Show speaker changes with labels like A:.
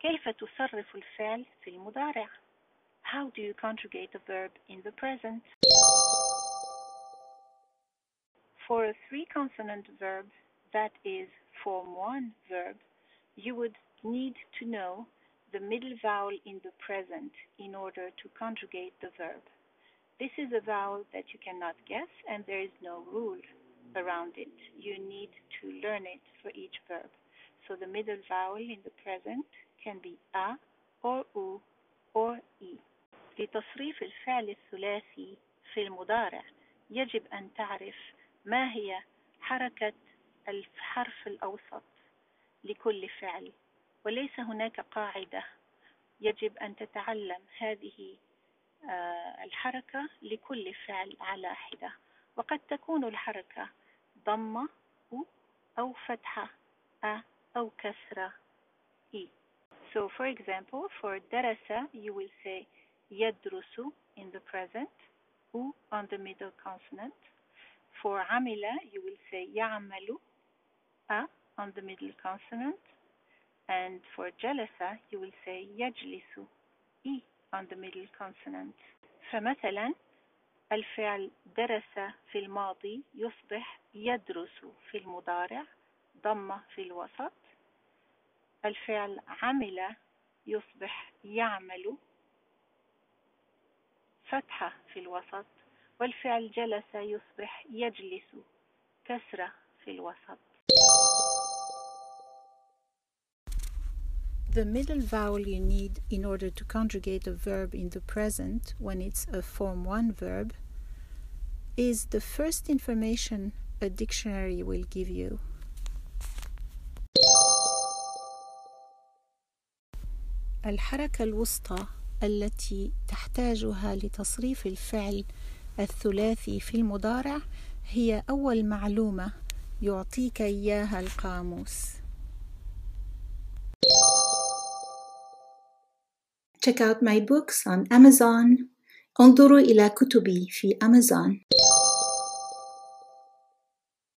A: كيف تصرف الفعل في المضارع How do you conjugate a verb in the present For a three consonant verb that is form 1 verb you would need to know the middle vowel in the present in order to conjugate the verb. This is a vowel that you cannot guess and there is no rule around it. You need to learn it for each verb. So the middle vowel in the present can be a or u or e. لتصريف الفعل الثلاثي في المضارع يجب أن تعرف ما هي حركة الحرف الأوسط لكل فعل وليس هناك قاعدة يجب أن تتعلم هذه الحركة لكل فعل على حدة وقد تكون الحركة ضمة أو فتحة أ أو كسرة إي So for example, for درس you will say يدرس in the present U on the middle consonant. For عمل you will say يعمل A on the middle consonant. And for جلس you will say يجلس E on the middle consonant. فمثلا الفعل درس في الماضي يصبح يدرس في المضارع ضمة في الوسط الفعل عمل يصبح يعمل فتحة في الوسط والفعل جلس يصبح يجلس كسرة في الوسط
B: The middle vowel you need in order to conjugate a verb in the present when it's a Form 1 verb is the first information a dictionary will give you. الحركة الوسطى التي تحتاجها لتصريف الفعل الثلاثي في المضارع هي أول معلومة يعطيك إياها القاموس.
C: Check out my books on Amazon. انظروا إلى كتبي في Amazon.